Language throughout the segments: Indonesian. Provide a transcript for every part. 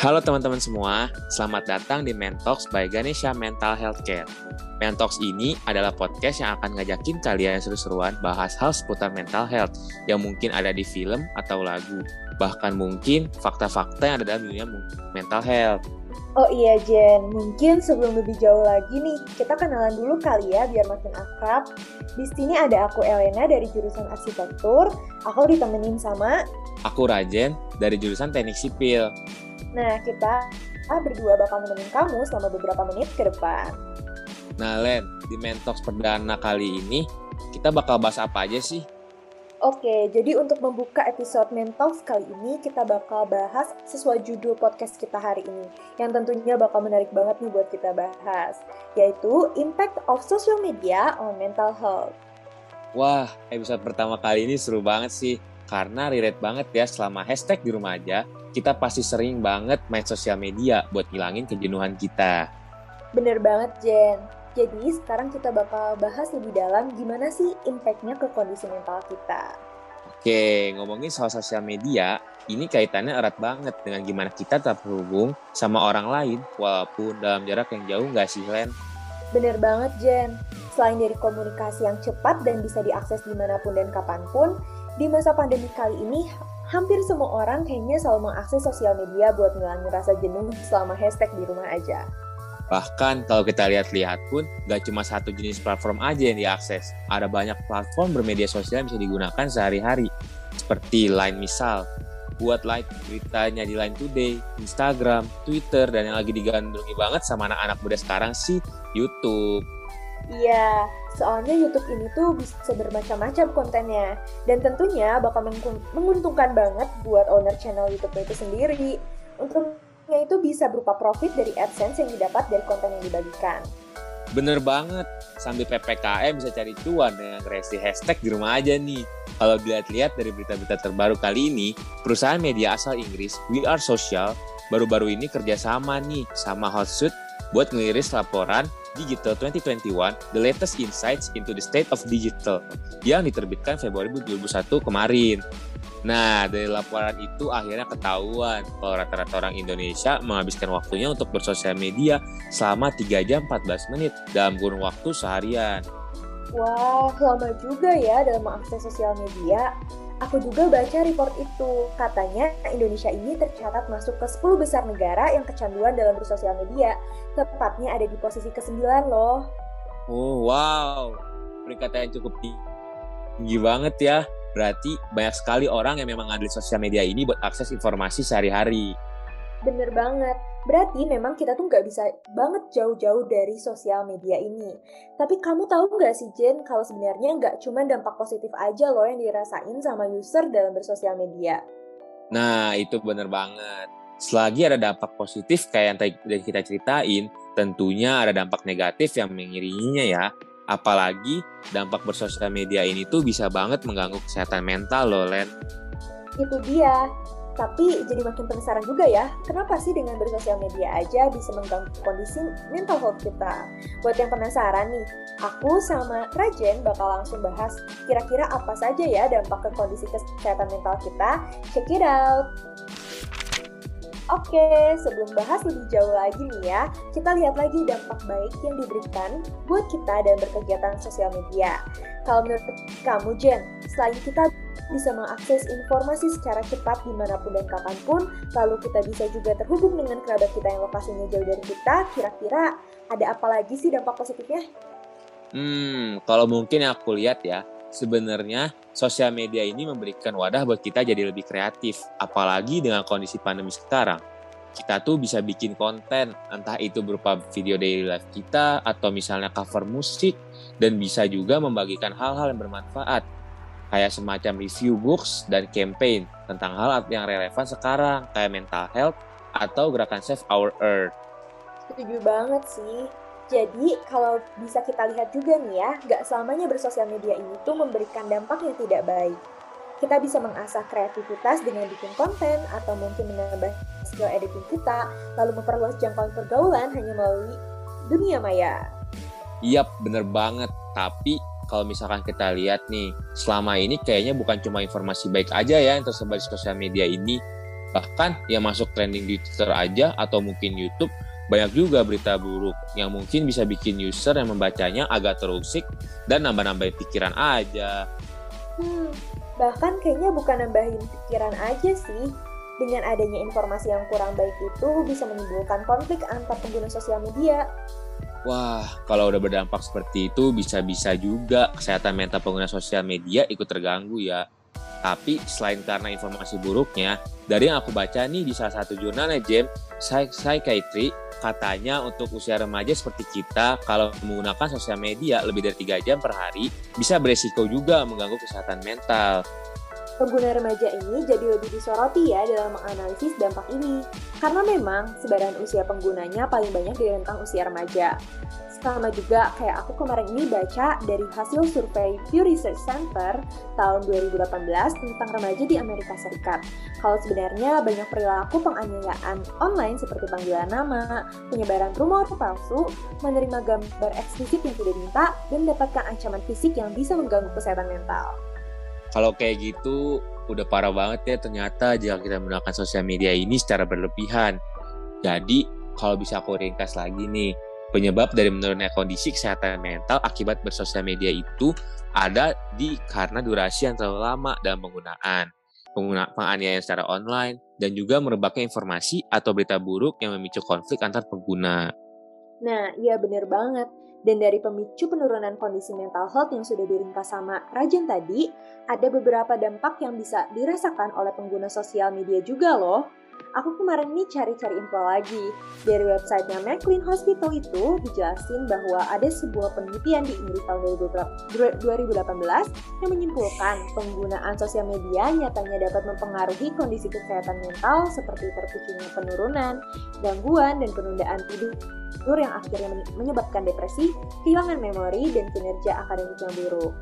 Halo teman-teman semua, selamat datang di Mentox by Ganesha Mental Healthcare. Mentox ini adalah podcast yang akan ngajakin kalian seru-seruan bahas hal seputar mental health yang mungkin ada di film atau lagu. Bahkan mungkin fakta-fakta yang ada dalam dunia mental health. Oh iya Jen, mungkin sebelum lebih jauh lagi nih, kita kenalan dulu kali ya biar makin akrab. Di sini ada aku Elena dari jurusan arsitektur, aku ditemenin sama... Aku Rajen dari jurusan teknik sipil. Nah, kita berdua bakal menemuin kamu selama beberapa menit ke depan. Nah, Len, di Mentox perdana kali ini, kita bakal bahas apa aja sih? Oke, jadi untuk membuka episode Mentox kali ini, kita bakal bahas sesuai judul podcast kita hari ini, yang tentunya bakal menarik banget nih buat kita bahas, yaitu Impact of Social Media on Mental Health. Wah, episode pertama kali ini seru banget sih, karena relate banget ya selama hashtag di rumah aja, kita pasti sering banget main sosial media buat ngilangin kejenuhan kita. Bener banget, Jen. Jadi sekarang kita bakal bahas lebih dalam gimana sih impact-nya ke kondisi mental kita. Oke, ngomongin soal sosial media, ini kaitannya erat banget dengan gimana kita terhubung sama orang lain walaupun dalam jarak yang jauh nggak sih, Len? Bener banget, Jen. Selain dari komunikasi yang cepat dan bisa diakses di mana pun dan kapan pun, di masa pandemi kali ini hampir semua orang kayaknya selalu mengakses sosial media buat ngilangin rasa jenuh selama hashtag di rumah aja. Bahkan kalau kita lihat-lihat pun, gak cuma satu jenis platform aja yang diakses. Ada banyak platform bermedia sosial yang bisa digunakan sehari-hari. Seperti Line misal, buat like beritanya di Line Today, Instagram, Twitter, dan yang lagi digandrungi banget sama anak-anak muda sekarang sih YouTube. Iya, soalnya YouTube ini tuh bisa bermacam-macam kontennya. Dan tentunya bakal menguntungkan banget buat owner channel YouTube itu sendiri. Untungnya itu bisa berupa profit dari AdSense yang didapat dari konten yang dibagikan. Bener banget, sambil PPKM bisa cari cuan dengan kreasi hashtag di rumah aja nih. Kalau dilihat-lihat dari berita-berita terbaru kali ini, perusahaan media asal Inggris, We Are Social, baru-baru ini kerjasama nih sama Hotsuite buat ngeliris laporan Digital 2021, The Latest Insights into the State of Digital, yang diterbitkan Februari 2021 kemarin. Nah, dari laporan itu akhirnya ketahuan kalau rata-rata orang Indonesia menghabiskan waktunya untuk bersosial media selama 3 jam 14 menit dalam kurun waktu seharian. Wah, lama juga ya dalam mengakses sosial media. Aku juga baca report itu. Katanya Indonesia ini tercatat masuk ke 10 besar negara yang kecanduan dalam bersosial media. Tepatnya ada di posisi ke-9 loh. Oh, wow. Peringkat yang cukup tinggi banget ya. Berarti banyak sekali orang yang memang ngambil sosial media ini buat akses informasi sehari-hari. Bener banget. Berarti memang kita tuh nggak bisa banget jauh-jauh dari sosial media ini. Tapi kamu tahu nggak sih Jen, kalau sebenarnya nggak cuma dampak positif aja loh yang dirasain sama user dalam bersosial media. Nah, itu bener banget. Selagi ada dampak positif kayak yang tadi kita ceritain, tentunya ada dampak negatif yang mengiringinya ya. Apalagi dampak bersosial media ini tuh bisa banget mengganggu kesehatan mental loh, Len. Itu dia. Tapi jadi makin penasaran juga ya, kenapa sih dengan bersosial media aja bisa mengganggu kondisi mental health kita? Buat yang penasaran nih, aku sama Rajen bakal langsung bahas kira-kira apa saja ya dampak ke kondisi kesehatan mental kita. Check it out! Oke, sebelum bahas lebih jauh lagi nih ya, kita lihat lagi dampak baik yang diberikan buat kita dan berkegiatan sosial media. Kalau menurut kamu, Jen, selain kita bisa mengakses informasi secara cepat di mana pun dan kapan pun, lalu kita bisa juga terhubung dengan kerabat kita yang lokasinya jauh dari kita, kira-kira ada apa lagi sih dampak positifnya? Hmm, kalau mungkin yang aku lihat ya, sebenarnya sosial media ini memberikan wadah buat kita jadi lebih kreatif, apalagi dengan kondisi pandemi sekarang. Kita tuh bisa bikin konten, entah itu berupa video daily life kita, atau misalnya cover musik, dan bisa juga membagikan hal-hal yang bermanfaat kayak semacam review books dan campaign tentang hal yang relevan sekarang kayak mental health atau gerakan Save Our Earth. Setuju banget sih. Jadi kalau bisa kita lihat juga nih ya, gak selamanya bersosial media ini tuh memberikan dampak yang tidak baik. Kita bisa mengasah kreativitas dengan bikin konten atau mungkin menambah skill editing kita, lalu memperluas jangkauan pergaulan hanya melalui dunia maya. Yap, bener banget. Tapi kalau misalkan kita lihat nih, selama ini kayaknya bukan cuma informasi baik aja ya yang tersebar di sosial media ini, Bahkan yang masuk trending di Twitter aja atau mungkin YouTube banyak juga berita buruk yang mungkin bisa bikin user yang membacanya agak terusik dan nambah-nambahin pikiran aja. Hmm, bahkan kayaknya bukan nambahin pikiran aja sih. Dengan adanya informasi yang kurang baik itu bisa menimbulkan konflik antar pengguna sosial media. Wah, kalau udah berdampak seperti itu bisa-bisa juga kesehatan mental pengguna sosial media ikut terganggu ya. Tapi selain karena informasi buruknya, dari yang aku baca nih di salah satu jurnalnya Jem, Psychiatry katanya untuk usia remaja seperti kita kalau menggunakan sosial media lebih dari 3 jam per hari bisa beresiko juga mengganggu kesehatan mental. Pengguna remaja ini jadi lebih disoroti ya dalam menganalisis dampak ini. Karena memang sebaran usia penggunanya paling banyak di rentang usia remaja. Sama juga kayak aku kemarin ini baca dari hasil survei Pew Research Center tahun 2018 tentang remaja di Amerika Serikat. Kalau sebenarnya banyak perilaku penganiayaan online seperti panggilan nama, penyebaran rumor palsu, menerima gambar eksplisit yang tidak diminta, dan mendapatkan ancaman fisik yang bisa mengganggu kesehatan mental. Kalau kayak gitu, udah parah banget ya ternyata jika kita menggunakan sosial media ini secara berlebihan. Jadi, kalau bisa aku ringkas lagi nih, Penyebab dari menurunnya kondisi kesehatan mental akibat bersosial media itu ada di karena durasi yang terlalu lama dalam penggunaan, pengguna penganiayaan secara online, dan juga merebaknya informasi atau berita buruk yang memicu konflik antar pengguna. Nah, iya bener banget. Dan dari pemicu penurunan kondisi mental health yang sudah diringkas sama Rajan tadi, ada beberapa dampak yang bisa dirasakan oleh pengguna sosial media juga loh aku kemarin nih cari-cari info lagi. Dari websitenya McLean Hospital itu dijelasin bahwa ada sebuah penelitian di Inggris tahun 2018 yang menyimpulkan penggunaan sosial media nyatanya dapat mempengaruhi kondisi kesehatan mental seperti terpicunya penurunan, gangguan, dan penundaan tidur yang akhirnya menyebabkan depresi, kehilangan memori, dan kinerja akademik yang buruk.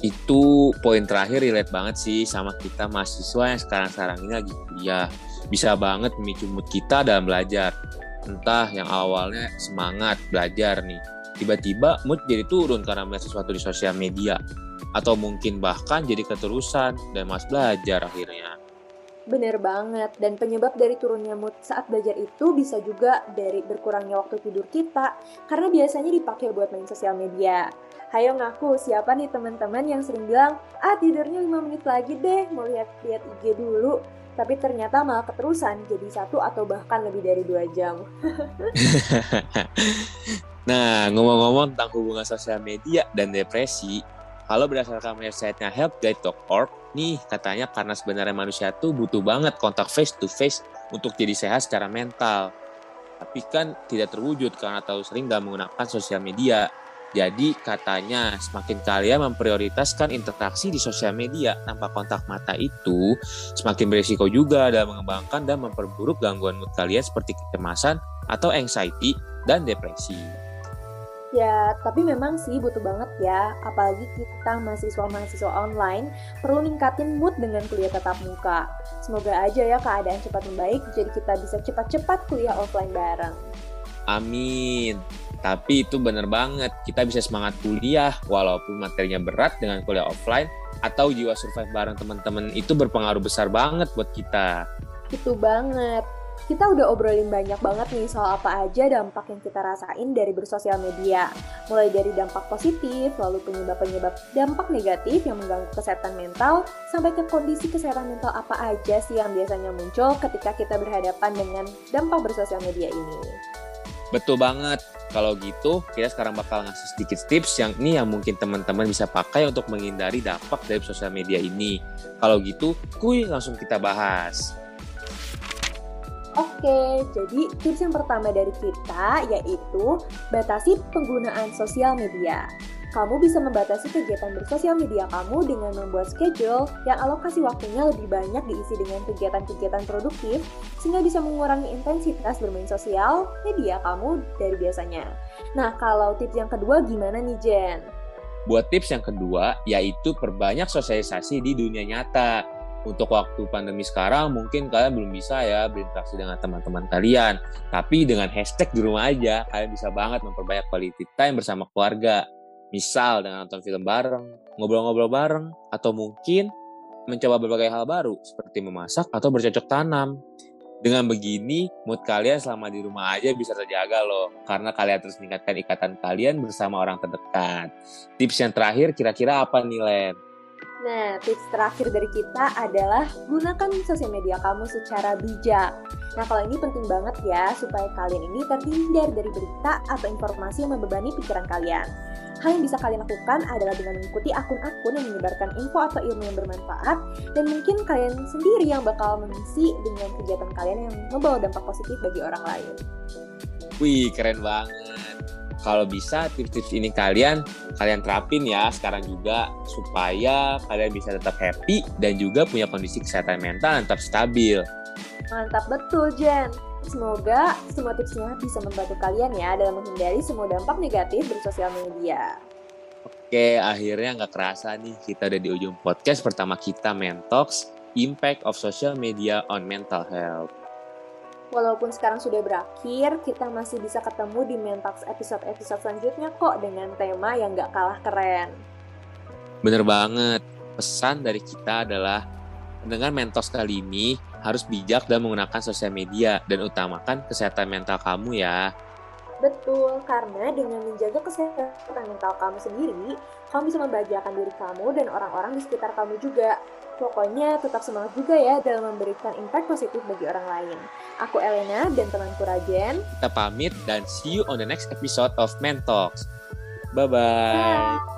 Itu poin terakhir relate banget sih sama kita mahasiswa yang sekarang-sekarang ini lagi kuliah bisa banget memicu mood kita dalam belajar. Entah yang awalnya semangat belajar nih, tiba-tiba mood jadi turun karena melihat sesuatu di sosial media. Atau mungkin bahkan jadi keterusan dan mas belajar akhirnya. Bener banget, dan penyebab dari turunnya mood saat belajar itu bisa juga dari berkurangnya waktu tidur kita, karena biasanya dipakai buat main sosial media. Hayo ngaku, siapa nih teman-teman yang sering bilang, ah tidurnya 5 menit lagi deh, mau lihat-lihat IG dulu tapi ternyata malah keterusan jadi satu atau bahkan lebih dari dua jam. nah, ngomong-ngomong tentang hubungan sosial media dan depresi, kalau berdasarkan websitenya helpguide.org, nih katanya karena sebenarnya manusia tuh butuh banget kontak face to face untuk jadi sehat secara mental. Tapi kan tidak terwujud karena terlalu sering gak menggunakan sosial media. Jadi katanya semakin kalian memprioritaskan interaksi di sosial media tanpa kontak mata itu, semakin berisiko juga dalam mengembangkan dan memperburuk gangguan mood kalian seperti kecemasan atau anxiety dan depresi. Ya, tapi memang sih butuh banget ya, apalagi kita mahasiswa-mahasiswa online perlu ningkatin mood dengan kuliah tatap muka. Semoga aja ya keadaan cepat membaik, jadi kita bisa cepat-cepat kuliah offline bareng. Amin. Tapi itu bener banget, kita bisa semangat kuliah walaupun materinya berat dengan kuliah offline atau jiwa survive bareng teman-teman itu berpengaruh besar banget buat kita. Itu banget. Kita udah obrolin banyak banget nih soal apa aja dampak yang kita rasain dari bersosial media. Mulai dari dampak positif, lalu penyebab-penyebab dampak negatif yang mengganggu kesehatan mental, sampai ke kondisi kesehatan mental apa aja sih yang biasanya muncul ketika kita berhadapan dengan dampak bersosial media ini. Betul banget. Kalau gitu, kita sekarang bakal ngasih sedikit tips yang ini yang mungkin teman-teman bisa pakai untuk menghindari dampak dari sosial media ini. Kalau gitu, kuy langsung kita bahas. Oke, jadi tips yang pertama dari kita yaitu batasi penggunaan sosial media kamu bisa membatasi kegiatan bersosial media kamu dengan membuat schedule yang alokasi waktunya lebih banyak diisi dengan kegiatan-kegiatan produktif sehingga bisa mengurangi intensitas bermain sosial media kamu dari biasanya. Nah, kalau tips yang kedua gimana nih Jen? Buat tips yang kedua yaitu perbanyak sosialisasi di dunia nyata untuk waktu pandemi sekarang mungkin kalian belum bisa ya berinteraksi dengan teman-teman kalian. Tapi dengan hashtag di rumah aja, kalian bisa banget memperbanyak quality time bersama keluarga. Misal dengan nonton film bareng, ngobrol-ngobrol bareng, atau mungkin mencoba berbagai hal baru seperti memasak atau bercocok tanam. Dengan begini, mood kalian selama di rumah aja bisa terjaga loh, karena kalian terus meningkatkan ikatan kalian bersama orang terdekat. Tips yang terakhir kira-kira apa nih, Len? Nah, tips terakhir dari kita adalah gunakan sosial media kamu secara bijak. Nah, kalau ini penting banget ya, supaya kalian ini terhindar dari berita atau informasi yang membebani pikiran kalian. Hal yang bisa kalian lakukan adalah dengan mengikuti akun-akun yang menyebarkan info atau ilmu yang bermanfaat, dan mungkin kalian sendiri yang bakal mengisi dengan kegiatan kalian yang membawa dampak positif bagi orang lain. Wih, keren banget. Kalau bisa tips-tips ini kalian kalian terapin ya sekarang juga supaya kalian bisa tetap happy dan juga punya kondisi kesehatan mental yang tetap stabil. Mantap betul, Jen. Semoga semua tipsnya bisa membantu kalian ya dalam menghindari semua dampak negatif dari sosial media. Oke, akhirnya nggak kerasa nih kita udah di ujung podcast pertama kita Mentox, Impact of Social Media on Mental Health. Walaupun sekarang sudah berakhir, kita masih bisa ketemu di Mentox episode-episode selanjutnya kok dengan tema yang nggak kalah keren. Bener banget, pesan dari kita adalah dengan Mentox kali ini harus bijak dan menggunakan sosial media dan utamakan kesehatan mental kamu ya. Betul, karena dengan menjaga kesehatan mental kamu sendiri, kamu bisa membahagiakan diri kamu dan orang-orang di sekitar kamu juga. Pokoknya tetap semangat juga ya dalam memberikan impact positif bagi orang lain. Aku Elena dan temanku Rajen. Kita pamit dan see you on the next episode of Mentalks. Bye-bye. Bye.